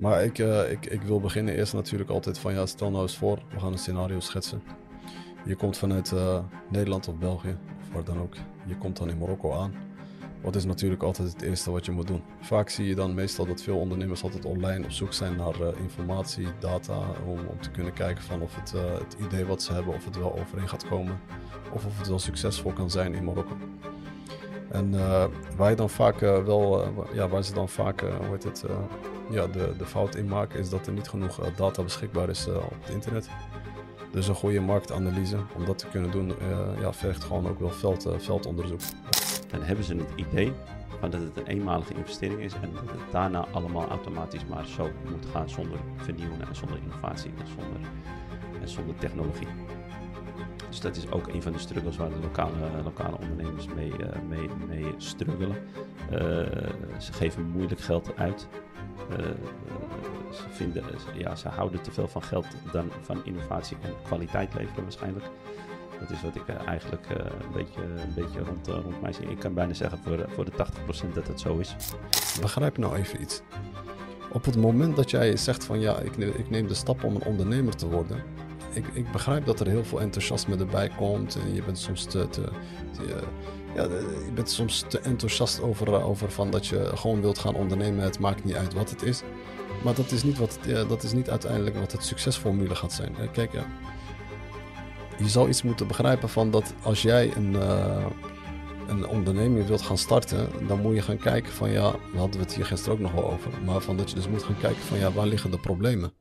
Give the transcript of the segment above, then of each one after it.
Maar ik, uh, ik, ik wil beginnen eerst natuurlijk altijd van ja, stel nou eens voor, we gaan een scenario schetsen. Je komt vanuit uh, Nederland of België, of waar dan ook. Je komt dan in Marokko aan. Wat is natuurlijk altijd het eerste wat je moet doen. Vaak zie je dan meestal dat veel ondernemers altijd online op zoek zijn naar uh, informatie, data, om, om te kunnen kijken van of het, het idee wat ze hebben, of het wel overeen gaat komen. Of of het wel succesvol kan zijn in Marokko. En waar je dan vaak wel, ja, waar ze dan vaak, hoe het, ja, de, de fout in maken is dat er niet genoeg eh, data beschikbaar is eh, op het internet. Dus een goede marktanalyse, om dat te kunnen doen, eh, ja, vergt gewoon ook wel veld, veldonderzoek. Dan hebben ze het idee dat het een eenmalige investering is en dat het daarna allemaal automatisch maar zo moet gaan zonder vernieuwen en zonder innovatie en zonder, en zonder technologie. Dus dat is ook een van de struggles waar de lokale, lokale ondernemers mee, mee, mee struggelen. ze geven moeilijk geld uit. Eh, ze, vinden, ja, ze houden te veel van geld dan van innovatie en kwaliteit leveren waarschijnlijk. Dat is wat ik eh, eigenlijk eh, een, beetje, een beetje rond, rond mij zie. Ik kan bijna zeggen voor, voor de 80% dat het zo is. Begrijp nou even iets. Op het moment dat jij zegt van ja, ik, ik neem de stap om een ondernemer te worden. Ik, ik begrijp dat er heel veel enthousiasme erbij komt. En je bent soms te, te, ja, je bent soms te enthousiast over, eh, over van dat je gewoon wilt gaan ondernemen. Het maakt niet uit wat het is. Maar dat is niet, wat dat is niet uiteindelijk wat het succesformule gaat zijn. Eh, kijk, ja, je zou iets moeten begrijpen van dat als jij een, uh, een onderneming wilt gaan starten, dan moet je gaan kijken van ja, we hadden het hier gisteren ook nog wel over. Maar van dat je dus moet gaan kijken van ja, waar liggen de problemen?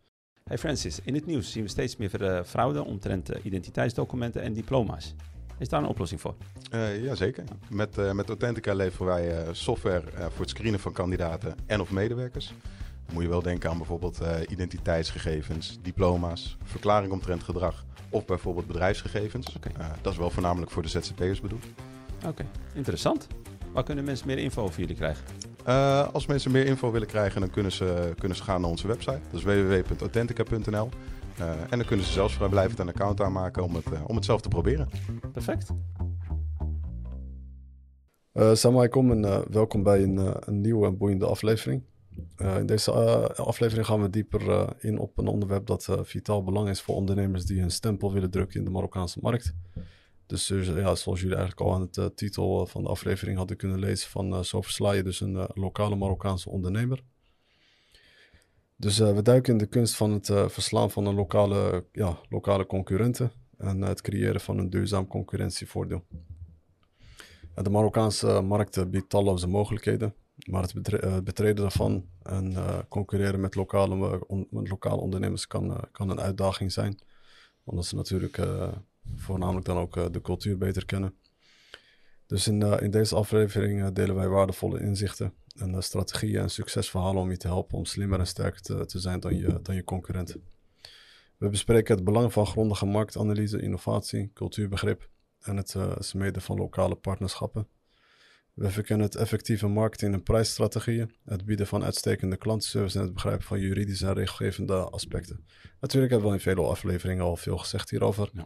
Hey Francis, in het nieuws zien we steeds meer fraude omtrent identiteitsdocumenten en diploma's. Is daar een oplossing voor? Uh, Jazeker. Met, uh, met Authentica leveren wij uh, software voor het screenen van kandidaten en of medewerkers. Dan moet je wel denken aan bijvoorbeeld identiteitsgegevens, diploma's, verklaring omtrent gedrag of bijvoorbeeld bedrijfsgegevens. Okay. dat is wel voornamelijk voor de ZZP'ers bedoeld. Oké, interessant. Waar kunnen mensen meer info over jullie krijgen? Als mensen meer info willen krijgen, dan kunnen ze, kunnen ze gaan naar onze website. Dat is www.authentica.nl. Uh, en dan kunnen ze zelfs vrijblijvend een account aanmaken om het, uh, om het zelf te proberen. Perfect. Uh, Salam en welkom bij een, een nieuwe en boeiende aflevering. in deze aflevering gaan we dieper in op een onderwerp dat vitaal belang is voor ondernemers die hun stempel willen drukken in de Marokkaanse markt. Dus ja, zoals jullie eigenlijk al aan het titel van de aflevering hadden kunnen lezen, van zo versla je dus een lokale Marokkaanse ondernemer. Dus we duiken in de kunst van het verslaan van een lokale, ja, lokale concurrenten en het creëren van een duurzaam concurrentievoordeel. de Marokkaanse markt biedt talloze mogelijkheden, maar het betre betreden daarvan en concurreren met lokale, met lokale ondernemers kan, kan een uitdaging zijn. Omdat ze natuurlijk voornamelijk dan ook de cultuur beter kennen. Dus in, in deze aflevering delen wij waardevolle inzichten en strategieën en succesverhalen om je te helpen om slimmer en sterker te, te zijn dan je, dan je concurrenten. We bespreken het belang van grondige marktanalyse, innovatie, cultuurbegrip en het smeden van lokale partnerschappen. We verkennen het effectieve marketing en prijsstrategieën, het bieden van uitstekende klantenservice en het begrijpen van juridische en regelgevende aspecten. Natuurlijk hebben we in vele afleveringen al veel gezegd hierover. Ja.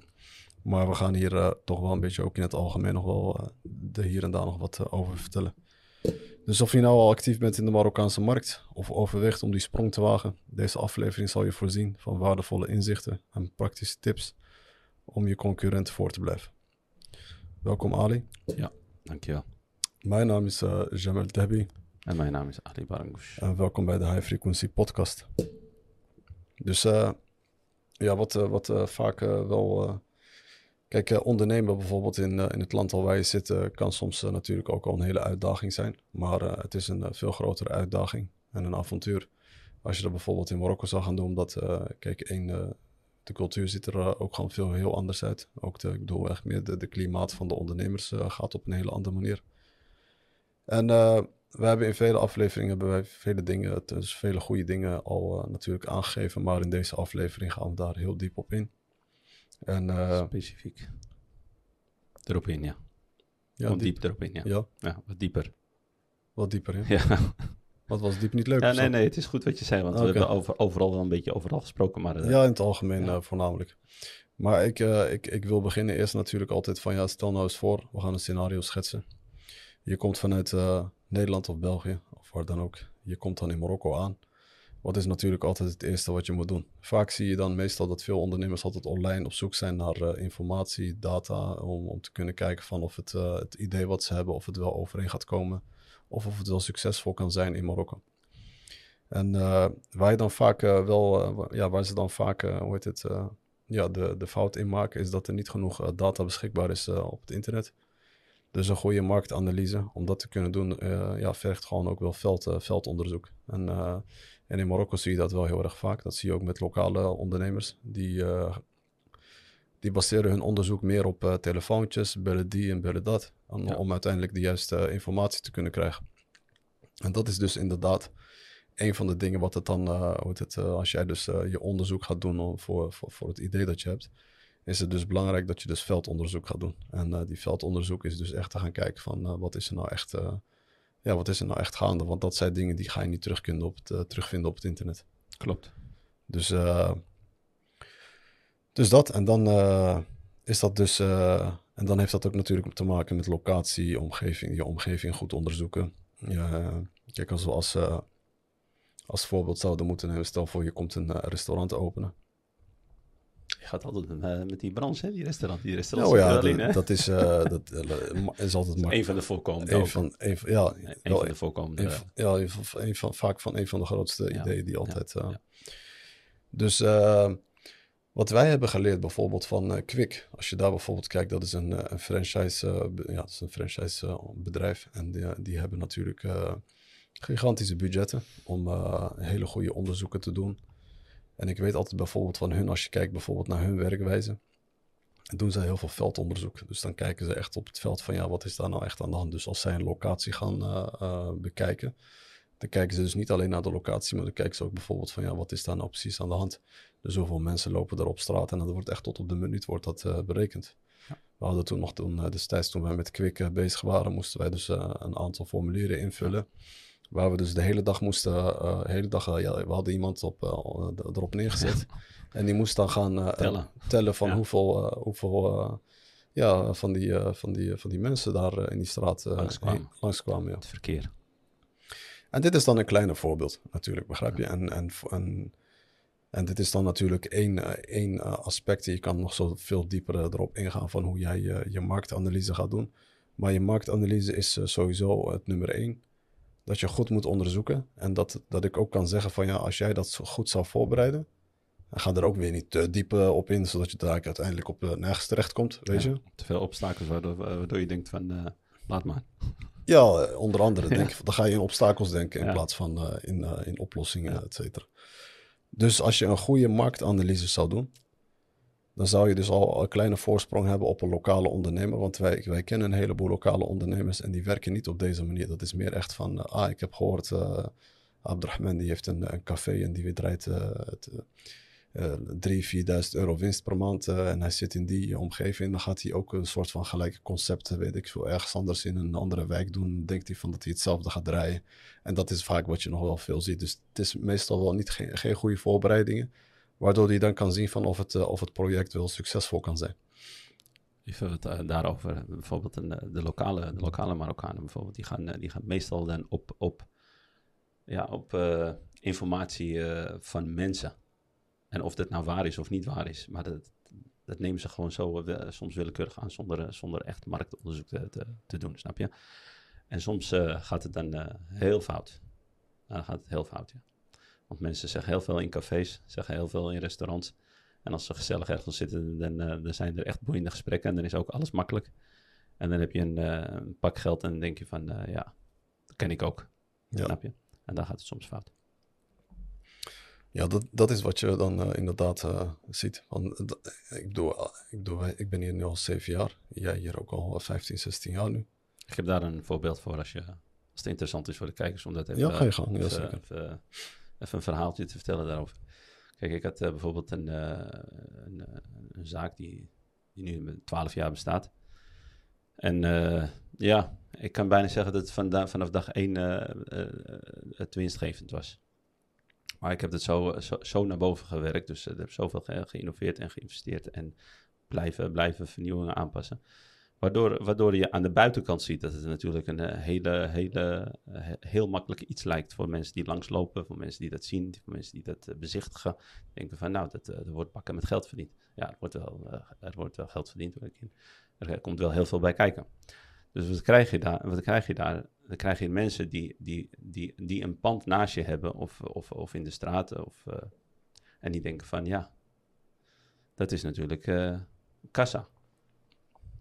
Maar we gaan hier uh, toch wel een beetje ook in het algemeen nog wel uh, de hier en daar nog wat over vertellen. Dus of je nou al actief bent in de Marokkaanse markt of overweegt om die sprong te wagen, deze aflevering zal je voorzien van waardevolle inzichten en praktische tips om je concurrenten voor te blijven. Welkom Ali. Ja, dankjewel. Mijn naam is Jamal Debi. En mijn naam is Ali Barangoush. En welkom bij de High Frequency Podcast. Dus ja, wat, wat vaak wel Kijk, uh, ondernemen bijvoorbeeld in, uh, in het land waar je zit, uh, kan soms natuurlijk ook al een hele uitdaging zijn. Maar het is een veel grotere uitdaging en een avontuur. Als je dat bijvoorbeeld in Marokko zou gaan doen, omdat, kijk, één, de cultuur ziet er ook gewoon veel heel anders uit. Ook de, ik bedoel echt meer de, de klimaat van de ondernemers gaat op een hele andere manier. En we hebben in vele afleveringen hebben wij vele dingen, dus vele goede dingen al natuurlijk aangegeven. Maar in deze aflevering gaan we daar heel diep op in. En, uh, Specifiek. Erop in, ja. ja diep. diep erop in, ja. ja. ja. wat dieper. Wat dieper, ja. ja. Wat was diep niet leuk? Ja, nee, nee, het is goed wat je zei, want we hebben over, overal wel een beetje overal gesproken. Maar, uh, ja, in het algemeen uh, voornamelijk. Maar ik, ik, ik wil beginnen eerst natuurlijk altijd van, ja, stel nou eens voor, we gaan een scenario schetsen. Je komt vanuit Nederland of België, of waar dan ook. Je komt dan in Marokko aan. Wat is natuurlijk altijd het eerste wat je moet doen. Vaak zie je dan meestal dat veel ondernemers altijd online op zoek zijn naar uh, informatie, data, om, om te kunnen kijken van of het, het idee wat ze hebben, of het wel overeen gaat komen, of of het wel succesvol kan zijn in Marokko. En waar je dan vaak wel, ja, waar ze dan vaak, hoe het, ja, de, de fout in maken, is dat er niet genoeg data beschikbaar is op het internet. Dus een goede marktanalyse, om dat te kunnen doen, uh, ja, vergt gewoon ook wel veld, uh, veldonderzoek. En, uh, en in Marokko zie je dat wel heel erg vaak. Dat zie je ook met lokale ondernemers. Die, die baseren hun onderzoek meer op telefoontjes, bellen die en bellen dat. Om, om uiteindelijk de juiste informatie te kunnen krijgen. En dat is dus inderdaad een van de dingen wat het dan, hoe het, als jij dus je onderzoek gaat doen voor, voor, voor het idee dat je hebt is het dus belangrijk dat je dus veldonderzoek gaat doen. En uh, die veldonderzoek is dus echt te gaan kijken van uh, wat is er nou echt, uh, ja, wat is er nou echt gaande? Want dat zijn dingen die ga je niet terug op het, terugvinden op het internet. Klopt. Dus, dus dat. En dan is dat dus, en dan heeft dat ook natuurlijk te maken met locatie, omgeving, je omgeving goed onderzoeken. Ja, kijk, als we als, als voorbeeld zouden moeten nemen, stel voor je komt een restaurant openen. Je gaat altijd met, met die branche, hè? die restaurant. Die restaurant oh ja, dat, dat, is, uh, dat is altijd makkelijk. Een van de voorkomende. Een van, een, ja, een van de voorkomende. ja, een van, vaak van een van de grootste ideeën die altijd. Uh, dus uh, wat wij hebben geleerd bijvoorbeeld van Quick. Als je daar bijvoorbeeld kijkt, dat is een, een franchise, ja, dat is een franchise bedrijf. En die, die hebben natuurlijk gigantische budgetten om hele goede onderzoeken te doen. En ik weet altijd bijvoorbeeld van hun, als je kijkt bijvoorbeeld naar hun werkwijze, doen ze heel veel veldonderzoek. Dus dan kijken ze echt op het veld van ja, wat is daar nou echt aan de hand? Dus als zij een locatie gaan uh, uh, bekijken, dan kijken ze dus niet alleen naar de locatie, maar dan kijken ze ook bijvoorbeeld van ja, wat is daar nou precies aan de hand? Dus hoeveel mensen lopen er op straat en dat wordt echt tot op de minuut wordt dat uh, berekend. Ja. We hadden toen nog toen, destijds toen wij met Kwik bezig waren, moesten wij dus een aantal formulieren invullen. Waar we dus de hele dag moesten, uh, hele dag, uh, ja, we hadden iemand op, uh, erop neergezet. en die moest dan gaan tellen. tellen van hoeveel, hoeveel ja, van, die, van, die, van die mensen daar in die straat langskwamen. langskwamen ja. Het verkeer. En dit is dan een kleiner voorbeeld, natuurlijk, begrijp je? En, en, en, en dit is dan natuurlijk één, één aspect. Je kan nog zo veel dieper erop ingaan van hoe jij je marktanalyse gaat doen. Maar je marktanalyse is sowieso het nummer één dat je goed moet onderzoeken. En dat, dat ik ook kan zeggen van ja, als jij dat goed zou voorbereiden, dan ga er ook weer niet te diep eh, op in, zodat je daar uiteindelijk op uh, nergens terecht komt, weet je. Te veel obstakels waardoor, waardoor je denkt van uh, laat maar. Ja, onder andere denk dan ga je in obstakels denken in plaats van in, in oplossingen, et cetera. Dus als je een goede marktanalyse zou doen, dan zou je dus al een kleine voorsprong hebben op een lokale ondernemer. Want wij, wij kennen een heleboel lokale ondernemers en die werken niet op deze manier. Dat is meer echt van, ah, ik heb gehoord, uh, Abdurrahman die heeft een, café en die draait uh, het, uh, 3.000, 4.000 euro winst per maand. en hij zit in die omgeving. Dan gaat hij ook een soort van gelijke concepten, weet ik veel, ergens anders in een andere wijk doen. Denkt hij van dat hij hetzelfde gaat draaien. En dat is vaak wat je nog wel veel ziet. Dus het is meestal wel niet geen goede voorbereidingen. Waardoor hij dan kan zien van of het, uh, of het project wel succesvol kan zijn. Even het uh, daarover, bijvoorbeeld een, de, lokale, de lokale Marokkanen bijvoorbeeld, die gaan, die gaan meestal dan op, op, ja, op informatie van mensen. En of dat nou waar is of niet waar is. Maar dat, dat nemen ze gewoon zo soms willekeurig aan zonder, zonder echt marktonderzoek te, te, doen, snap je? En soms gaat het dan heel fout. Dan gaat het heel fout, ja. Want mensen zeggen heel veel in cafés, zeggen heel veel in restaurants. En als ze gezellig ergens zitten, dan, uh, dan zijn er echt boeiende gesprekken. En dan is ook alles makkelijk. En dan heb je een, uh, een pak geld en dan denk je van, uh, ja, dat ken ik ook. Ja. Snap je? En dan gaat het soms fout. Ja, dat, dat is wat je dan inderdaad ziet. Want, ik, bedoel, ik, bedoel, ik ben hier nu al zeven jaar. Jij hier ook al 15, 16 jaar nu. Ik heb daar een voorbeeld voor als, je, als het interessant is voor de kijkers. Om dat even, ja, ga je gang. Ja, zeker even een verhaaltje te vertellen daarover. Kijk, ik had uh, bijvoorbeeld een, uh, een, uh, een, zaak die, die nu 12 jaar bestaat. En ja, ik kan bijna zeggen dat het van vanaf dag 1 het winstgevend was. Maar ik heb het zo, zo, zo naar boven gewerkt. Dus ik heb zoveel ge geïnnoveerd en geïnvesteerd en blijven, blijven vernieuwingen aanpassen. Waardoor, waardoor je aan de buitenkant ziet dat het natuurlijk een eh, hele, hele, eh, heel makkelijk iets lijkt voor mensen die langslopen, voor mensen die dat zien, voor mensen die dat bezichtigen. Denken van nou, dat, wordt pakken met geld verdiend. Ja, er wordt wel, er wordt wel geld verdiend. Er komt wel heel veel bij kijken. Dus wat krijg je daar? Wat krijg je daar? Dan krijg je mensen die, die, die, die een pand naast je hebben of, of, of in de straten. Of, en die denken van ja, dat is natuurlijk kassa.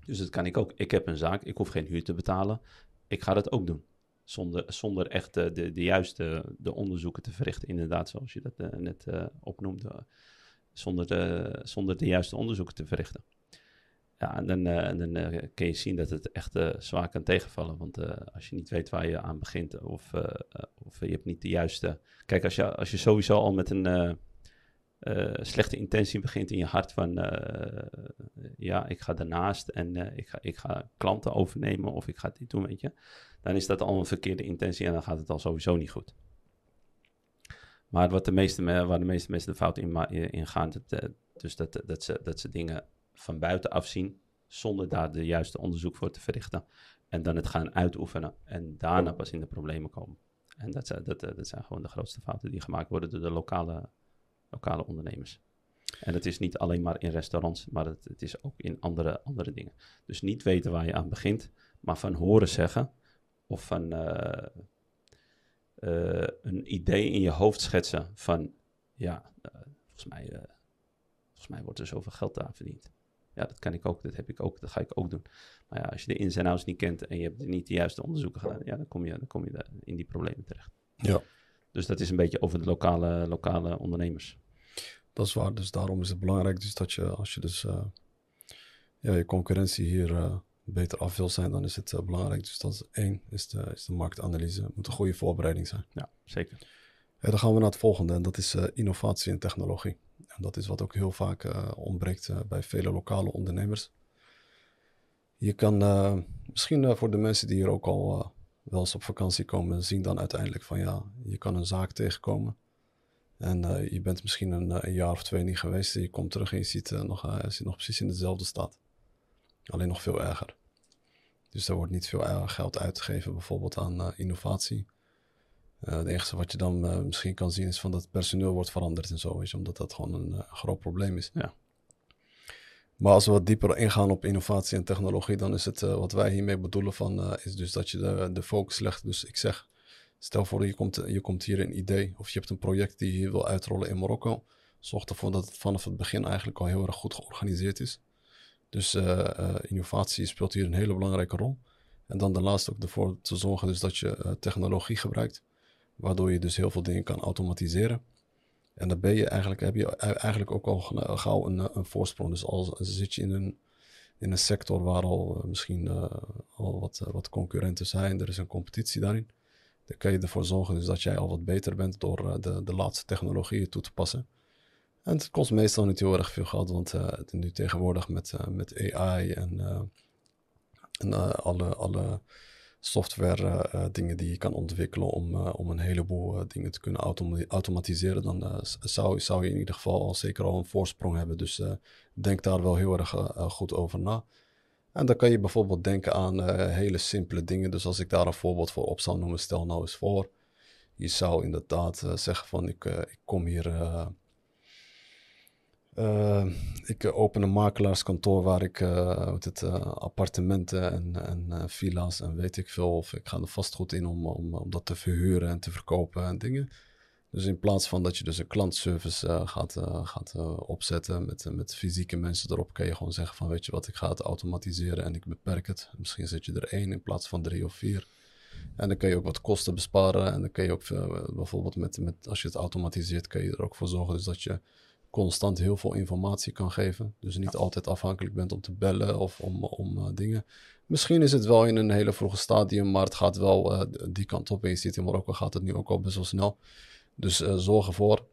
Dus dat kan ik ook. Ik heb een zaak, ik hoef geen huur te betalen. Ik ga dat ook doen. Zonder, zonder echt de, de, de juiste de onderzoeken te verrichten. Inderdaad, zoals je dat uh, net uh, opnoemde. Zonder de, zonder de juiste onderzoeken te verrichten. Ja, en dan, uh, dan kun je zien dat het echt zwaar kan tegenvallen. Want als je niet weet waar je aan begint of, of je hebt niet de juiste... Kijk, als je, als je sowieso al met een slechte intentie begint in je hart van ja, ik ga daarnaast en uh, ik, ga, ik ga klanten overnemen of ik ga dit doen, weet je. Dan is dat al een verkeerde intentie en dan gaat het al sowieso niet goed. Maar wat de meeste, waar de meeste mensen de fout in, in gaan, dat, dus dat, dat, ze, dat ze dingen van buiten afzien zonder daar de juiste onderzoek voor te verrichten. En dan het gaan uitoefenen en daarna pas in de problemen komen. En dat, dat, dat zijn gewoon de grootste fouten die gemaakt worden door de lokale lokale ondernemers. En het is niet alleen maar in restaurants, maar het, het, is ook in andere, andere dingen. Dus niet weten waar je aan begint, maar van horen zeggen of van uh, uh, een idee in je hoofd schetsen van, ja, uh, volgens, mij, volgens mij wordt er zoveel geld daar verdiend. Ja, dat kan ik ook, dat heb ik ook, dat ga ik ook doen. Maar ja, als je de ins en outs niet kent en je hebt niet de juiste onderzoeken gedaan, ja, dan kom je, dan kom je in die problemen terecht. Ja. Dus dat is een beetje over de lokale, lokale ondernemers. Dat is waar. Dus daarom is het belangrijk dus dat je, als je dus uh, ja, je concurrentie hier uh, beter af wil zijn, dan is het uh, belangrijk. Dus dat is één, is de, is de marktanalyse. Het moet een goede voorbereiding zijn. Ja, zeker. Ja, dan gaan we naar het volgende en dat is innovatie en technologie. En dat is wat ook heel vaak ontbreekt bij vele lokale ondernemers. Je kan misschien voor de mensen die hier ook al wel eens op vakantie komen, zien dan uiteindelijk van ja, je kan een zaak tegenkomen en uh, je bent misschien een, eh, een, jaar of twee niet geweest. En je komt terug en je ziet, uh, nog, zit nog precies in dezelfde stad. Alleen nog veel erger. Dus er wordt niet veel geld uitgegeven bijvoorbeeld aan innovatie. het enige wat je dan misschien kan zien is van dat het personeel wordt veranderd en zo. Je, omdat dat gewoon een groot probleem is. Ja. Maar als we wat dieper ingaan op innovatie en technologie, dan is het wat wij hiermee bedoelen van, is dus dat je de, de focus legt. Dus ik zeg, Stel voor, je komt, je komt hier een idee of je hebt een project die je wil uitrollen in Marokko. Zorg ervoor dat het vanaf het begin eigenlijk al heel erg goed georganiseerd is. Dus uh, uh, innovatie speelt hier een hele belangrijke rol. En dan daarnaast ook ervoor te zorgen dus dat je uh, technologie gebruikt, waardoor je dus heel veel dingen kan automatiseren. En dan ben je eigenlijk, heb je eigenlijk ook al gauw een, een voorsprong. Dus als zit je in een, in een sector waar al misschien al wat, wat concurrenten zijn, er is een competitie daarin kan je ervoor zorgen dus dat jij al wat beter bent door uh, de, de laatste technologieën toe te passen. En het kost meestal niet heel erg veel geld, want uh, nu tegenwoordig met, uh, met AI en, en alle, alle software dingen die je kan ontwikkelen om, om een heleboel dingen te kunnen automatiseren, dan zou, zou je in ieder geval al zeker al een voorsprong hebben. Dus denk daar wel heel erg goed over na. En dan kan je bijvoorbeeld denken aan uh, hele simpele dingen. Dus als ik daar een voorbeeld voor op zou noemen, stel nou eens voor. Je zou inderdaad uh, zeggen van ik, uh, ik kom hier... ik open een makelaarskantoor waar ik het, appartementen en, en villa's en weet ik veel. Of ik ga er vastgoed in om, om, om dat te verhuren en te verkopen en dingen. Dus in plaats van dat je dus een klantservice uh, gaat, uh, gaat uh, opzetten met, met fysieke mensen erop, kan je gewoon zeggen van weet je wat, ik ga het automatiseren en ik beperk het. Misschien zet je er één in plaats van drie of vier. En dan kun je ook wat kosten besparen en dan kun je ook bijvoorbeeld met, met, als je het automatiseert, kun je er ook voor zorgen dus dat je constant heel veel informatie kan geven. Dus niet altijd afhankelijk bent om te bellen of om, om dingen. Misschien is het wel in een hele vroege stadium, maar het gaat wel die kant op. En je ziet in Marokko gaat het nu ook al best wel snel. Dus uh, zorg ervoor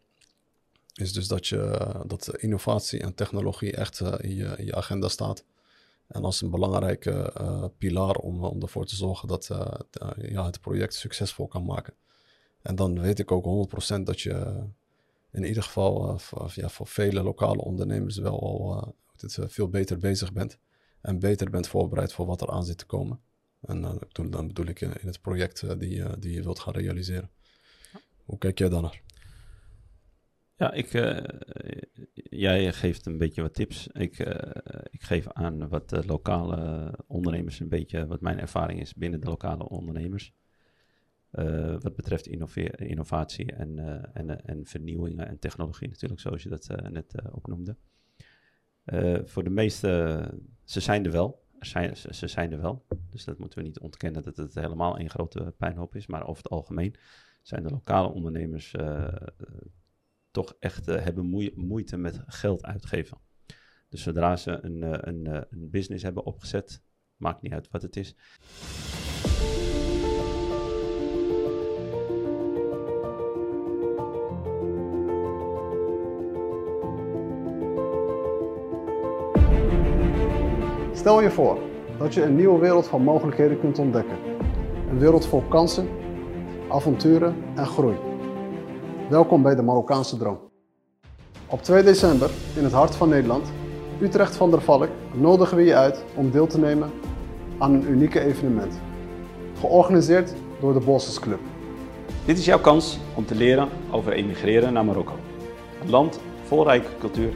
is dus dat, je, dat innovatie en technologie echt uh, in, je, je, agenda staat. En als een belangrijke uh, pilaar om, om ervoor te zorgen dat ja, het project succesvol kan maken. En dan weet ik ook 100% dat je in ieder geval voor, ja, voor vele lokale ondernemers wel al veel beter bezig bent. en beter bent voorbereid voor wat er aan zit te komen. En dan bedoel ik in, in het project die, die je wilt gaan realiseren. Hoe kijk jij dan naar? Ja, ik, jij geeft een beetje wat tips. Ik, ik geef aan wat de lokale ondernemers een beetje, wat mijn ervaring is binnen de lokale ondernemers. Uh, wat betreft innovatie en, en, en vernieuwingen en technologie natuurlijk, zoals je dat net opnoemde. voor de meeste, ze zijn er wel. Zijn, ze, ze, zijn er wel. Dus dat moeten we niet ontkennen dat het helemaal een grote pijnhoop is. Maar over het algemeen zijn de lokale ondernemers toch echt hebben moeite met geld uitgeven. Dus zodra ze een, een, een business hebben opgezet, maakt niet uit wat het is. Stel je voor dat je een nieuwe wereld van mogelijkheden kunt ontdekken. Een wereld vol kansen, avonturen en groei. Welkom bij de Marokkaanse Droom. Op 2 december, in het hart van Nederland, Utrecht van der Valk, nodigen we je uit om deel te nemen aan een unieke evenement. Georganiseerd door de Bosses Club. Dit is jouw kans om te leren over emigreren naar Marokko. Een land vol rijke cultuur,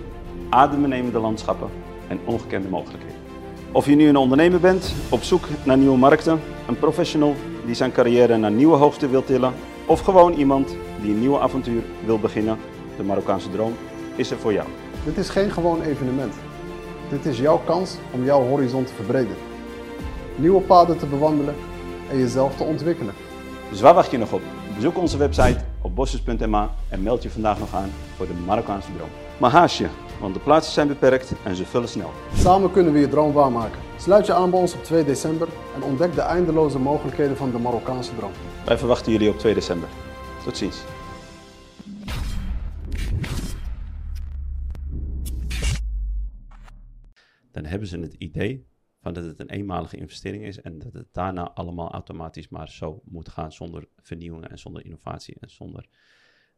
adembenemende landschappen en ongekende mogelijkheden. Of je nu een ondernemer bent, op zoek naar nieuwe markten, een professional die zijn carrière naar nieuwe hoogte wil tillen, of gewoon iemand die een nieuw avontuur wil beginnen, de Marokkaanse droom is er voor jou. Dit is geen gewoon evenement. Dit is jouw kans om jouw horizon te verbreden. Nieuwe paden te bewandelen en jezelf te ontwikkelen. Dus waar wacht je nog op? Bezoek onze website op bosses.ma en meld je vandaag nog aan voor de Marokkaanse droom. Maar haast je, want de plaatsen zijn beperkt en ze vullen snel. Samen kunnen we je droom waarmaken. Sluit je aan bij ons op 2 december en ontdek de eindeloze mogelijkheden van de Marokkaanse droom. Wij verwachten jullie op 2 december. Tot ziens. Dan hebben ze het idee van dat het een eenmalige investering is en dat het daarna allemaal automatisch maar zo moet gaan zonder vernieuwingen en zonder innovatie en zonder,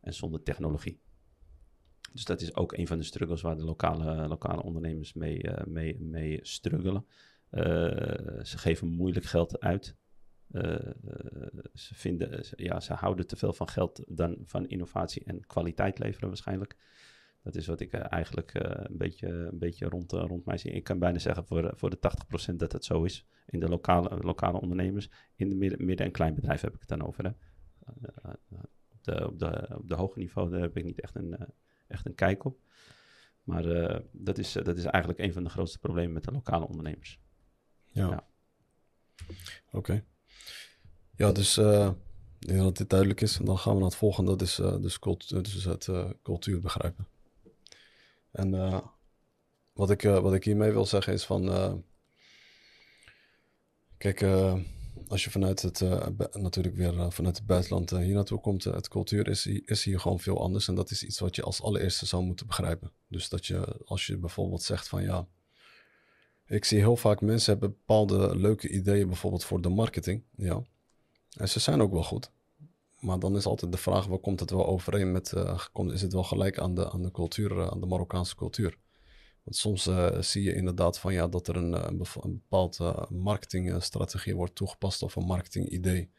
en zonder technologie. Dus dat is ook een van de struggles waar de lokale, lokale ondernemers mee, uh, mee, mee struggelen. Uh, ze geven moeilijk geld uit. Uh, ze, vinden, ja, ze houden te veel van geld dan van innovatie en kwaliteit leveren waarschijnlijk. Dat is wat ik eigenlijk een, beetje, een beetje rond, rond mij zie. Ik kan bijna zeggen voor, voor de 80% dat het zo is in de lokale, lokale ondernemers. In de midden, midden- en kleinbedrijf heb ik het dan over. Hè. op, de, op, de, op de hoge niveau daar heb ik niet echt een echt een kijk op. Maar uh, dat, is, dat is eigenlijk een van de grootste problemen met de lokale ondernemers. Ja. ja. Oké. Ja, dus uh, ik denk dat dit duidelijk is. En dan gaan we naar het volgende. Dat is dus, dus het cultuur begrijpen. En wat, ik, wat ik hiermee wil zeggen is van... kijk, als je vanuit het, uh, natuurlijk weer uh, vanuit het buitenland uh, hier naartoe komt, het cultuur is, is hier gewoon veel anders. En dat is iets wat je als allereerste zou moeten begrijpen. Dus dat je, als je bijvoorbeeld zegt van ja, ik zie heel vaak mensen hebben bepaalde leuke ideeën bijvoorbeeld voor de marketing. Ja. En ze zijn ook wel goed. Maar dan is altijd de vraag, waar komt het wel overeen met, is het wel gelijk aan de, aan de cultuur, aan de Marokkaanse cultuur? Want soms uh, zie je inderdaad van ja, dat er een, eh, een, bepaalde uh, marketingstrategie wordt toegepast of een marketingidee.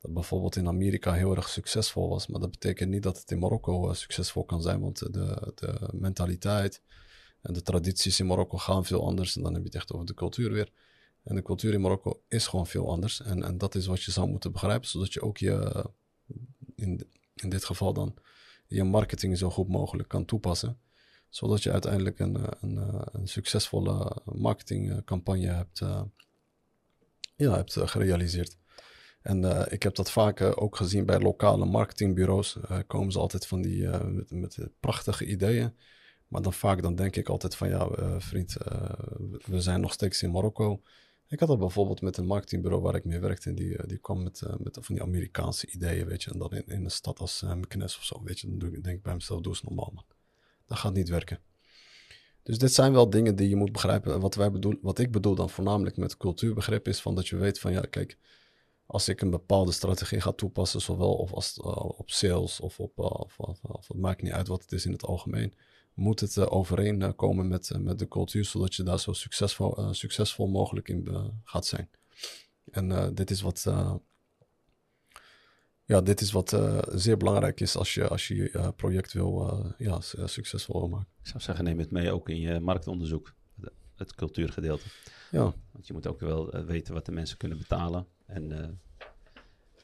Dat bijvoorbeeld in Amerika heel erg succesvol was. Maar dat betekent niet dat het in Marokko succesvol kan zijn. Want de, de mentaliteit en de tradities in Marokko gaan veel anders. En dan heb je het echt over de cultuur weer. En de cultuur in Marokko is gewoon veel anders. En, en dat is wat je zou moeten begrijpen. Zodat je ook je, in, in dit geval dan, je marketing zo goed mogelijk kan toepassen zodat je uiteindelijk een, eh, een, eh, een succesvolle marketingcampagne hebt, uh, ja, hebt gerealiseerd. En ik heb dat vaak ook gezien bij lokale marketingbureaus. komen ze altijd van die met, met prachtige ideeën. Maar dan vaak dan denk ik altijd van ja, vriend, we zijn nog steeds in Marokko. Ik had dat bijvoorbeeld met een marketingbureau waar ik mee werkte. En die, die kwam met, met van die Amerikaanse ideeën, weet je. En dan in, in een stad als uh, Meknes of zo, weet je. Dan denk ik bij mezelf, doe eens normaal. Dat gaat niet werken. Dus dit zijn wel dingen die je moet begrijpen. Wat, wij bedoel, wat ik bedoel dan voornamelijk met cultuurbegrip is van dat je weet van ja, kijk, als ik een bepaalde strategie ga toepassen, zowel of als, uh, op sales of op, uh, of, of, het maakt niet uit wat het is in het algemeen, moet het uh, overeenkomen met, met de cultuur, zodat je daar zo succesvol, succesvol mogelijk in gaat zijn. En dit is wat, ja, dit is wat zeer belangrijk is als je als je, je project wil, ja, succesvol wil maken. Ik zou zeggen, neem het mee ook in je marktonderzoek, het cultuurgedeelte. Ja. Want je moet ook wel weten wat de mensen kunnen betalen. En, uh,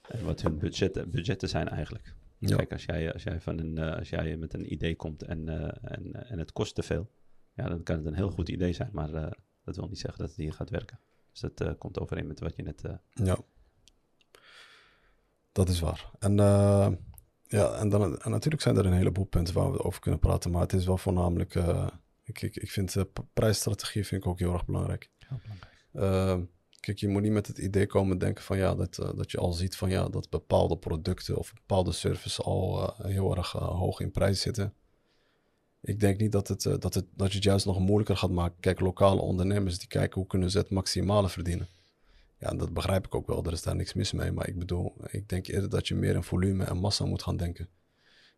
en wat hun budgetten, budgetten zijn eigenlijk. Ja. Kijk, als jij, als, jij van een, uh, als jij met een idee komt en, uh, en, en het kost te veel, ja, dan kan het een heel goed idee zijn, maar dat wil niet zeggen dat het hier gaat werken. Dus dat komt overeen met wat je net. Ja, dat is waar. En, ja, en, dan, en natuurlijk zijn er een heleboel punten waar we over kunnen praten, maar het is wel voornamelijk. ik, ik, ik vind prijsstrategie vind ik ook heel erg belangrijk. Heel belangrijk. Kijk, je moet niet met het idee komen denken van ja, dat, dat je al ziet van ja, dat bepaalde producten of bepaalde services al heel erg hoog in prijs zitten. Ik denk niet dat, het, dat, het, dat je het juist nog moeilijker gaat maken. Kijk, lokale ondernemers die kijken hoe kunnen ze het maximale verdienen. Ja, dat begrijp ik ook wel, er is daar niks mis mee. Maar ik bedoel, ik denk eerder dat je meer in volume en massa moet gaan denken.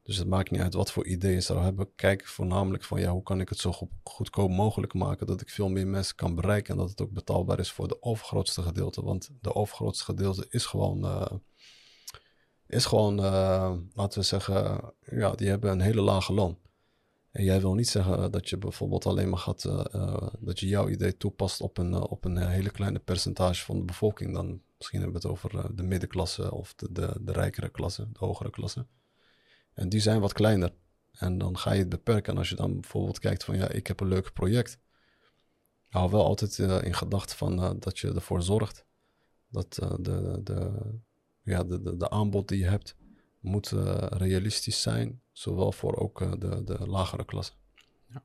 Dus het maakt niet uit wat voor ideeën je zou hebben. Kijk voornamelijk van ja, hoe kan ik het zo goedkoop mogelijk maken dat ik veel meer mensen kan bereiken en dat het ook betaalbaar is voor de overgrootste gedeelte. Want de overgrootste gedeelte is gewoon, uh, is gewoon uh, laten we zeggen, ja, die hebben een hele lage loon. En jij wil niet zeggen dat je bijvoorbeeld alleen maar gaat, uh, dat je jouw idee toepast op een, op een hele kleine percentage van de bevolking. Dan misschien hebben we het over de middenklasse of de, de, de rijkere klasse, de hogere klasse. En die zijn wat kleiner. En dan ga je het beperken. En als je dan bijvoorbeeld kijkt van ja, ik heb een leuk project. Hou wel altijd in gedachten van dat je ervoor zorgt dat de, de, ja, de, de, de, aanbod die je hebt moet realistisch zijn. Zowel voor ook de, de lagere klasse. Ja.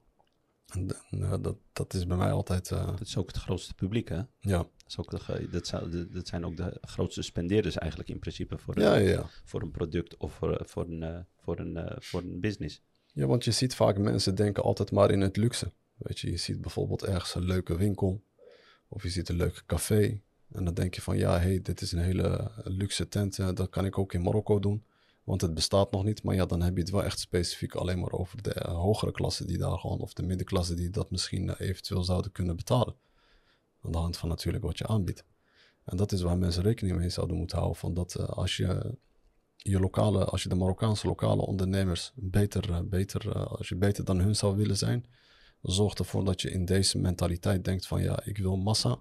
En, en dat, dat is bij mij altijd... dat is ook het grootste publiek hè? Ja. Dat, is ook de, dat, zou, dat zijn ook de grootste spendeerders eigenlijk in principe voor, ja, een, ja, ja. voor een product of voor, voor, een, voor, een, voor een business. Ja, want je ziet vaak mensen denken altijd maar in het luxe. Weet je, je ziet bijvoorbeeld ergens een leuke winkel of je ziet een leuke café. En dan denk je van ja, hey, dit is een hele luxe tent. Dat kan ik ook in Marokko doen. Want het bestaat nog niet. Maar ja, dan heb je het wel echt specifiek alleen maar over de hogere klasse die daar gewoon, of de middenklasse die dat misschien eventueel zouden kunnen betalen. Aan de hand van natuurlijk wat je aanbiedt. En dat is waar mensen rekening mee zouden moeten houden. Van dat uh, als je je lokale, als je de Marokkaanse lokale ondernemers beter, beter als je beter dan hun zou willen zijn, zorg ervoor dat je in deze mentaliteit denkt van ja, ik wil massa.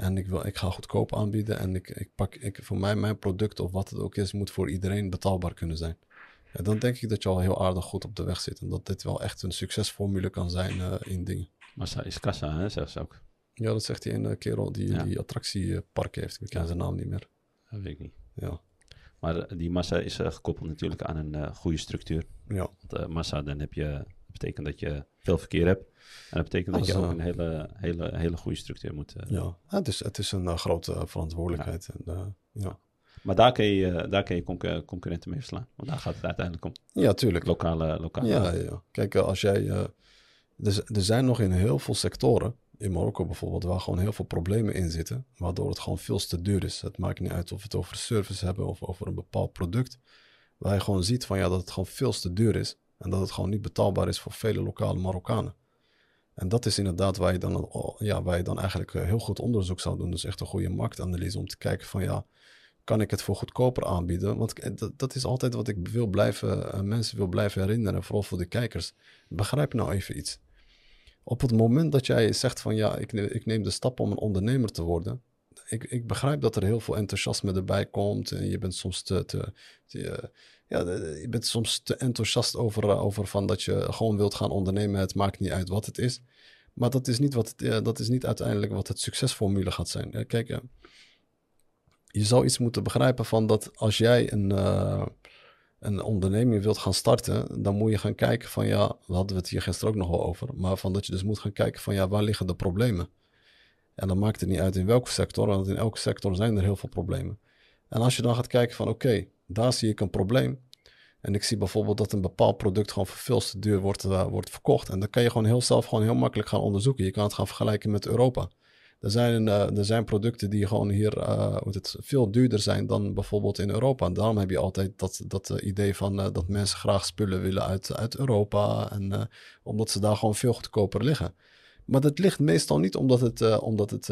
En ik, wil, ik ga goedkoop aanbieden. En ik, ik pak, ik, voor mij, mijn product of wat het ook is, moet voor iedereen betaalbaar kunnen zijn. En dan denk ik dat je al heel aardig goed op de weg zit. En dat dit wel echt een succesformule kan zijn in dingen. Massa is kassa, hè, zegt ze ook. Ja, dat zegt die ene kerel die ja. die attractiepark heeft. Ik ken ja. zijn naam niet meer. Dat weet ik niet. Ja. Maar die massa is uh, gekoppeld natuurlijk aan een uh, goede structuur. Ja. Want massa, dan heb je, dat betekent dat je veel verkeer hebt. En dat betekent dat, dat je ook een hele, hele, hele goede structuur moet... ja, het is, het is een grote verantwoordelijkheid. Ja. En, ja. Maar daar kun je, daar kun je concur concurrenten mee verslaan. Want daar gaat het uiteindelijk om. Ja, tuurlijk. Lokale... lokale ja, ja. Kijk, als jij... er, er zijn nog in heel veel sectoren in Marokko bijvoorbeeld, waar gewoon heel veel problemen in zitten, waardoor het gewoon veel te duur is. Het maakt niet uit of we het over service hebben of over een bepaald product, waar je gewoon ziet van ja, dat het gewoon veel te duur is en dat het gewoon niet betaalbaar is voor vele lokale Marokkanen. En dat is inderdaad waar je dan, ja, waar je dan eigenlijk heel goed onderzoek zou doen. Dus echt een goede marktanalyse om te kijken van ja, kan ik het voor goedkoper aanbieden? Want dat, dat is altijd wat ik wil blijven, mensen wil blijven herinneren, vooral voor de kijkers. Begrijp nou even iets op het moment dat jij zegt van ja, ik ik neem de stap om een ondernemer te worden. Ik, ik begrijp dat er heel veel enthousiasme erbij komt. En je bent soms te, te, te ja, je bent soms te enthousiast over, over van dat je gewoon wilt gaan ondernemen. Het maakt niet uit wat het is. Maar dat is niet, wat dat is niet uiteindelijk wat het succesformule gaat zijn. Kijk, je zou iets moeten begrijpen van dat als jij een, uh, een onderneming wilt gaan starten, dan moet je gaan kijken van ja, we hadden het hier gisteren ook nog wel over, maar van dat je dus moet gaan kijken van ja, waar liggen de problemen? En dan maakt het niet uit in welke sector, want in elke sector zijn er heel veel problemen. En als je dan gaat kijken van oké, daar zie ik een probleem. En ik zie bijvoorbeeld dat een bepaald product gewoon veel te duur wordt, uh, wordt verkocht. En dan kan je gewoon heel zelf gewoon heel makkelijk gaan onderzoeken. Je kan het gaan vergelijken met Europa. Er zijn, uh, er zijn producten die gewoon hier het, veel duurder zijn dan bijvoorbeeld in Europa. En daarom heb je altijd dat, dat idee van dat mensen graag spullen willen uit, uit Europa. En, omdat ze daar gewoon veel goedkoper liggen. Maar dat ligt meestal niet omdat, het, omdat, het,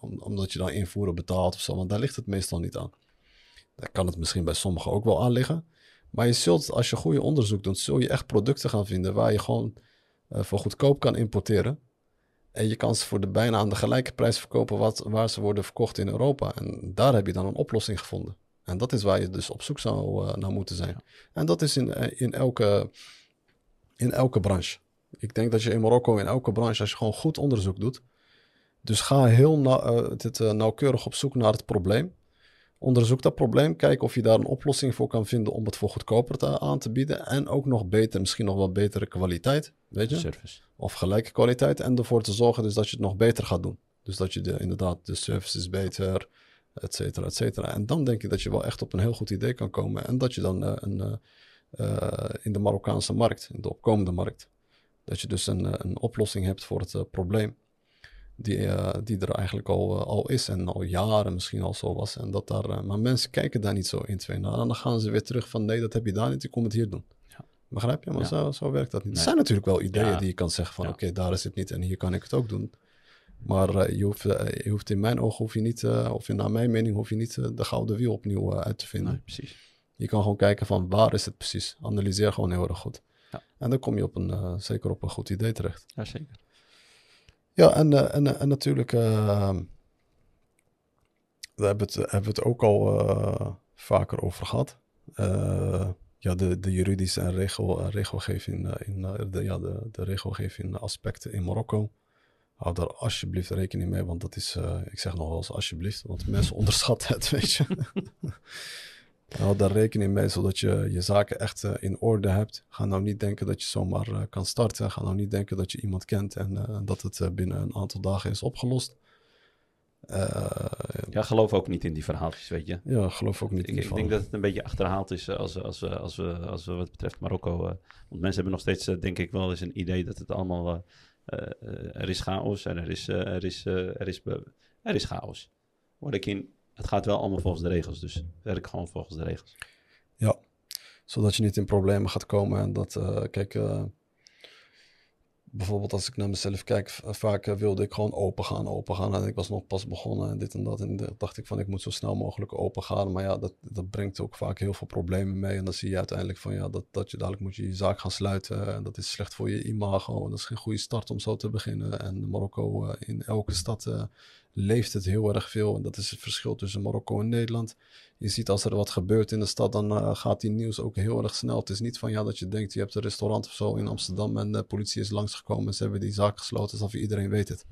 omdat je dan invoeren betaalt of zo. Want daar ligt het meestal niet aan. Daar kan het misschien bij sommigen ook wel aan liggen. Maar je zult, als je goede onderzoek doet, zul je echt producten gaan vinden waar je gewoon voor goedkoop kan importeren. En je kan ze voor de bijna aan de gelijke prijs verkopen wat, waar ze worden verkocht in Europa. En daar heb je dan een oplossing gevonden. En dat is waar je dus op zoek zou uh, naar moeten zijn. En dat is in, eh, in, elke, in elke branche. Ik denk dat je in Marokko in elke branche, als je gewoon goed onderzoek doet. Dus ga heel na, uh, dit, nauwkeurig op zoek naar het probleem. Onderzoek dat probleem. Kijk of je daar een oplossing voor kan vinden om het voor goedkoper te, aan te bieden. En ook nog beter, misschien nog wel betere kwaliteit. Weet je? Service. Of gelijke kwaliteit. En ervoor te zorgen dus dat je het nog beter gaat doen. Dus dat je de, inderdaad de service is beter, et cetera, et cetera. En dan denk ik dat je wel echt op een heel goed idee kan komen. En dat je dan uh, een, uh, in de Marokkaanse markt, in de opkomende markt, dat je dus een, een oplossing hebt voor het probleem die, uh, die er eigenlijk al, uh, al is en al jaren misschien al zo was. En dat daar, uh, maar mensen kijken daar niet zo in twee naar. En dan gaan ze weer terug van nee, dat heb je daar niet, ik kom het hier doen. Ja. Begrijp je? Maar ja. zo, zo werkt dat niet. Nee. Er zijn natuurlijk wel ideeën ja. die je kan zeggen van oké, okay, daar is het niet en hier kan ik het ook doen. Maar je, hoeft, je hoeft in mijn ogen, hoef je niet, of in, naar mijn mening, hoef je niet de gouden wiel opnieuw uit te vinden. Nee, precies. Je kan gewoon kijken van waar is het precies. Analyseer gewoon heel erg goed. En dan kom je op een, zeker op een goed idee terecht. Ja, zeker. Ja, en, uh, en, en natuurlijk, uh, hebben we het, hebben we het ook al vaker over gehad. ja, de, de juridische en regel, regelgeving, in, de, ja, de, de regelgeving aspecten in Marokko. Hou daar alsjeblieft rekening mee, want dat is, ik zeg nog wel eens alsjeblieft, want mensen onderschatten het, weet je. Hou daar rekening mee, zodat je je zaken echt uh, in orde hebt. Ga nou niet denken dat je zomaar uh, kan starten. Ga nou niet denken dat je iemand kent en uh, dat het binnen een aantal dagen is opgelost. ja, geloof ook niet in die verhaaltjes, weet je. Ja, geloof ook niet ik, in die Ik denk dat het een beetje achterhaald is als, als, als, we, als we wat betreft Marokko. want mensen hebben nog steeds, denk ik, wel eens een idee dat het allemaal... er is chaos en er is, er is, er is, er is chaos. Word ik in het gaat wel allemaal volgens de regels. Dus werk gewoon volgens de regels. Ja, zodat je niet in problemen gaat komen. En dat, uh, kijk, uh, bijvoorbeeld als ik naar mezelf kijk, vaak uh, wilde ik gewoon open gaan, open gaan. En ik was nog pas begonnen en dit en dat. En dacht ik van, ik moet zo snel mogelijk open gaan. Maar ja, dat, dat brengt ook vaak heel veel problemen mee. En dan zie je uiteindelijk van, ja, dat, dat je dadelijk moet je je zaak gaan sluiten. En dat is slecht voor je imago. En dat is geen goede start om zo te beginnen. En Marokko in elke stad leeft het heel erg veel. En dat is het verschil tussen Marokko en Nederland. Je ziet als er wat gebeurt in de stad, dan uh, gaat die nieuws ook heel erg snel. Het is niet van ja dat je denkt, je hebt een restaurant of zo in Amsterdam en de politie is langsgekomen en ze hebben die zaak gesloten, alsof iedereen weet het.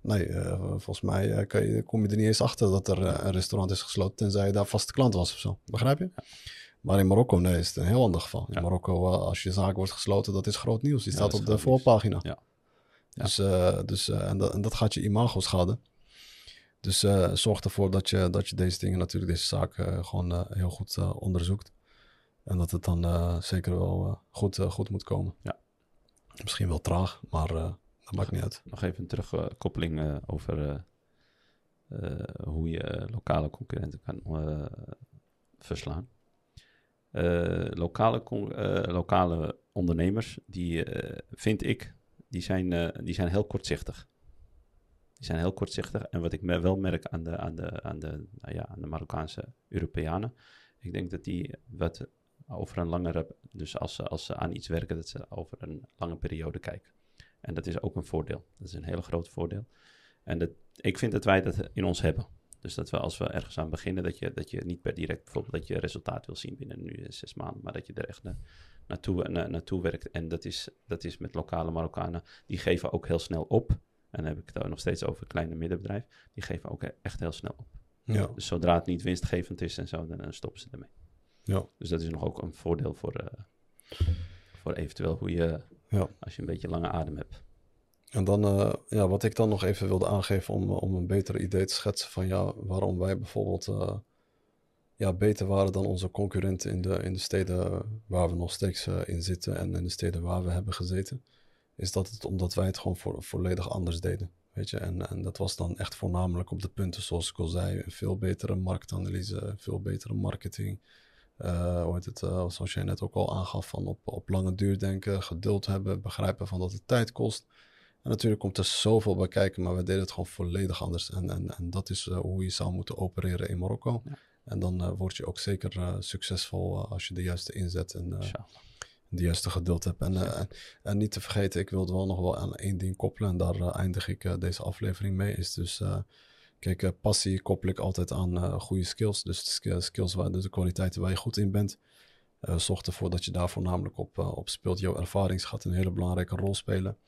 Nee, uh, volgens mij uh, kan je, kom je er niet eens achter dat er een restaurant is gesloten, tenzij je daar vaste klant was of zo. Begrijp je? Maar in Marokko, nee, is het een heel ander geval. In ja. Marokko, als je zaak wordt gesloten, dat is groot nieuws. Die staat op de voorpagina. Ja. Dus, dus en, dat, en dat gaat je imago schaden. Dus uh, zorg ervoor dat je, dat je deze dingen, natuurlijk deze zaken, uh, gewoon uh, heel goed onderzoekt. En dat het dan zeker wel goed, goed moet komen. Ja. Misschien wel traag, maar dat maakt niet uit. Nog even een terugkoppeling over hoe je lokale concurrenten kan verslaan. lokale, lokale ondernemers, die vind ik, die zijn, die zijn heel kortzichtig. Zijn heel kortzichtig. En wat ik wel merk aan de, aan de, aan de, nou ja, aan de Marokkaanse Europeanen. Ik denk dat die wat over een langere. Dus als ze, als ze aan iets werken, dat ze over een lange periode kijken. En dat is ook een voordeel. Dat is een heel groot voordeel. En dat, ik vind dat wij dat in ons hebben. Dus dat we als we ergens aan beginnen, dat je, dat je niet per direct bijvoorbeeld dat je resultaat wil zien binnen nu zes maanden, maar dat je er echt na, naartoe, na, naartoe werkt. En dat is, dat is met lokale Marokkanen, die geven ook heel snel op. En dan heb ik het nog steeds over kleine middenbedrijf. Die geven ook echt heel snel op. Ja. Dus zodra het niet winstgevend is en zo, dan, stoppen ze ermee. Ja. Dus dat is nog ook een voordeel voor, uh, voor eventueel hoe je, ja. als je een beetje lange adem hebt. En dan, uh, ja, wat ik dan nog even wilde aangeven om, om een beter idee te schetsen van ja, waarom wij bijvoorbeeld uh, ja, beter waren dan onze concurrenten in de, in de steden waar we nog steeds in zitten en in de steden waar we hebben gezeten is dat het omdat wij het gewoon voor, volledig anders deden. Weet je, en, en dat was dan echt voornamelijk op de punten zoals ik al zei. Een veel betere marktanalyse, veel betere marketing. Uh, hoe heet het, uh, zoals jij net ook al aangaf, van op, op lange duur denken, geduld hebben, begrijpen van dat het tijd kost. En natuurlijk komt er zoveel bij kijken, maar we deden het gewoon volledig anders. En, en, en dat is uh, hoe je zou moeten opereren in Marokko. Ja. En dan word je ook zeker succesvol als je de juiste inzet en de juiste geduld hebt. En, en, en, niet te vergeten, ik wilde wel nog wel aan één ding koppelen. En daar eindig ik deze aflevering mee. Is dus Kijk, passie koppel ik altijd aan goede skills. Dus de skills waar dus de kwaliteiten waar je goed in bent. Zorg ervoor dat je daar voornamelijk op, op speelt. Jouw ervaring gaat een hele belangrijke rol spelen.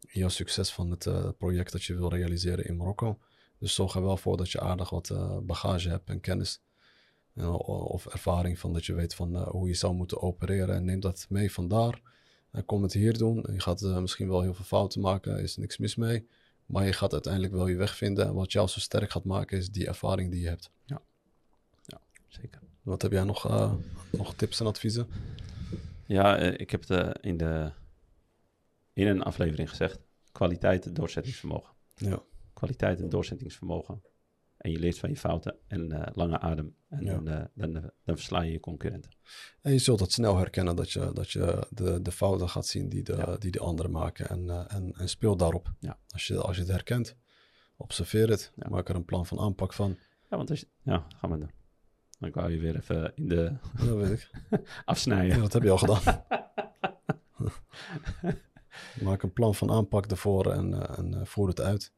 In jouw succes van het project dat je wil realiseren in Marokko. Dus zorg er wel voor dat je aardig wat bagage hebt en kennis. Of ervaring van dat je weet van hoe je zou moeten opereren. En neem dat mee vandaar. En kom het hier doen. Je gaat misschien wel heel veel fouten maken. Is er niks mis mee. Maar je gaat uiteindelijk wel je weg vinden. En wat jou zo sterk gaat maken, is die ervaring die je hebt. Ja, ja zeker. Wat heb jij nog, uh, nog tips en adviezen? Ja, ik heb het in, de, in een aflevering gezegd. Kwaliteit en doorzettingsvermogen. Ja. Kwaliteit en doorzettingsvermogen. En je leert van je fouten en uh, lange adem. En ja. dan, uh, dan, dan, versla je je concurrenten. En je zult het snel herkennen dat je, dat je de, de fouten gaat zien die de, ja. die de anderen maken. En, uh, en, en speel daarop. Ja. Als, je, als je het herkent, observeer het. Maak er een plan van aanpak van. Ja, want als je, ja, gaan we doen. Dan wou je weer even in de... Dat weet ik. afsnijden. dat heb je al gedaan. Maak een plan van aanpak ervoor en, en voer het uit.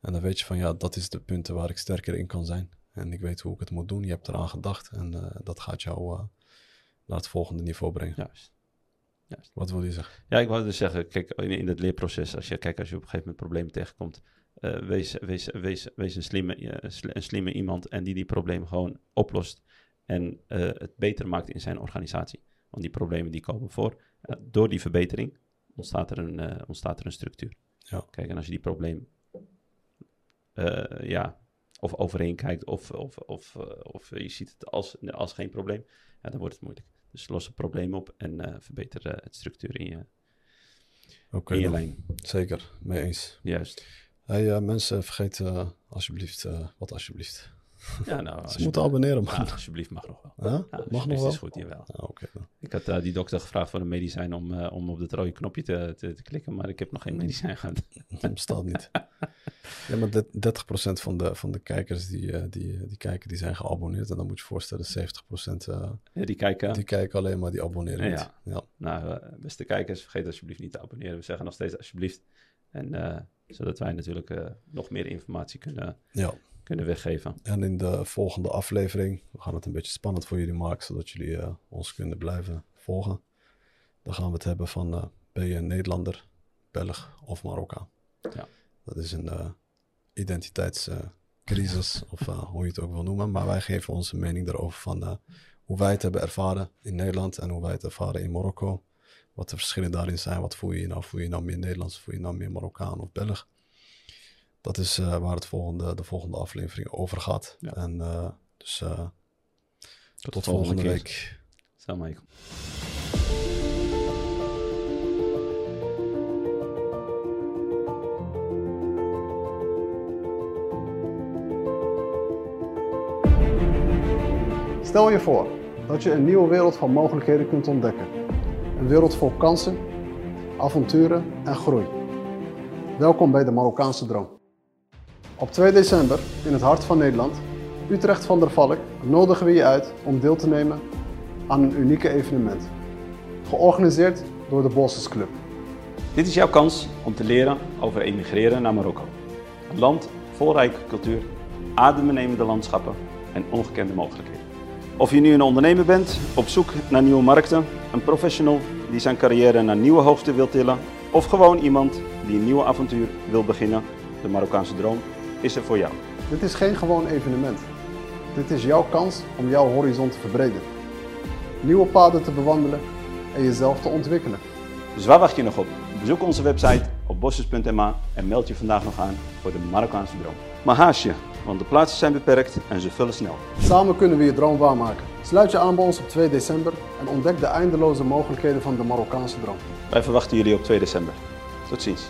En dan weet je van ja, dat is de punten waar ik sterker in kan zijn. En ik weet hoe ik het moet doen. Je hebt eraan gedacht en uh, dat gaat jou uh, naar het volgende niveau brengen. Juist. Juist. Wat wil je zeggen? Ja, ik wou dus zeggen, kijk, in, in het leerproces, als je, kijk, als je op een gegeven moment problemen tegenkomt, uh, wees, wees, wees, wees een, slimme, een slimme iemand en die die problemen gewoon oplost en het beter maakt in zijn organisatie. Want die problemen die komen voor. door die verbetering ontstaat er een, ontstaat er een structuur. Ja. Kijk, en als je die probleem ja, of overheen kijkt of, of, of, uh, of je ziet het als, als geen probleem, ja, dan wordt het moeilijk. Dus los het probleem op en uh, verbeter het structuur in je, okay, in je lijn. Zeker, mee eens. Juist. Hey, mensen, vergeet alsjeblieft, wat alsjeblieft. Ja, nou, Ze moeten abonneren, man. Ja, alsjeblieft mag nog wel. Ja? Ja, mag nog wel? is goed, jawel. Okay. Ik had uh, die dokter gevraagd voor een medicijn om, uh, om op het rode knopje te, te, te, klikken, maar ik heb nog geen medicijn gehad. Dat bestaat niet. ja, maar 30% van de, van de kijkers die, uh, die, die kijken, die zijn geabonneerd. En dan moet je je voorstellen, 70% ja, die, kijken, die kijken alleen maar, die abonneren niet. Ja. Nou, beste kijkers, vergeet alsjeblieft niet te abonneren. We zeggen nog steeds alsjeblieft. En zodat wij natuurlijk nog meer informatie kunnen... Ja kunnen weggeven. En in de volgende aflevering, we gaan het een beetje spannend voor jullie maken, zodat jullie uh, ons kunnen blijven volgen. Dan gaan we het hebben van, uh, ben je een Nederlander, Belg of Marokkaan? Ja. Dat is een uh, identiteitscrisis, of hoe je het ook wil noemen. Maar wij geven onze mening daarover van hoe wij het hebben ervaren in Nederland en hoe wij het ervaren in Marokko. Wat de verschillen daarin zijn. Wat voel je nou? Voel je nou meer Nederlands? Voel je nou meer Marokkaan of Belg? Dat is uh, waar het volgende, de volgende aflevering over gaat. Ja. En uh, dus uh, tot, tot volgende, volgende week. Salam alaikum. Stel je voor dat je een nieuwe wereld van mogelijkheden kunt ontdekken. Een wereld vol kansen, avonturen en groei. Welkom bij de Marokkaanse Droom. Op 2 december, in het hart van Nederland, Utrecht van der Valk, nodigen we je uit om deel te nemen aan een unieke evenement. Georganiseerd door de Bosses Club. Dit is jouw kans om te leren over emigreren naar Marokko. Een land vol rijke cultuur, adembenemende landschappen en ongekende mogelijkheden. Of je nu een ondernemer bent, op zoek naar nieuwe markten, een professional die zijn carrière naar nieuwe hoogte wil tillen, of gewoon iemand die een nieuw avontuur wil beginnen, de Marokkaanse droom is er voor jou. Dit is geen gewoon evenement. Dit is jouw kans om jouw horizon te verbreden. Nieuwe paden te bewandelen en jezelf te ontwikkelen. Dus waar wacht je nog op? Bezoek onze website op bosses.ma en meld je vandaag nog aan voor de Marokkaanse droom. Maar haast je, want de plaatsen zijn beperkt en ze vullen snel. Samen kunnen we je droom waarmaken. Sluit je aan bij ons op 2 december en ontdek de eindeloze mogelijkheden van de Marokkaanse droom. Wij verwachten jullie op 2 december. Tot ziens.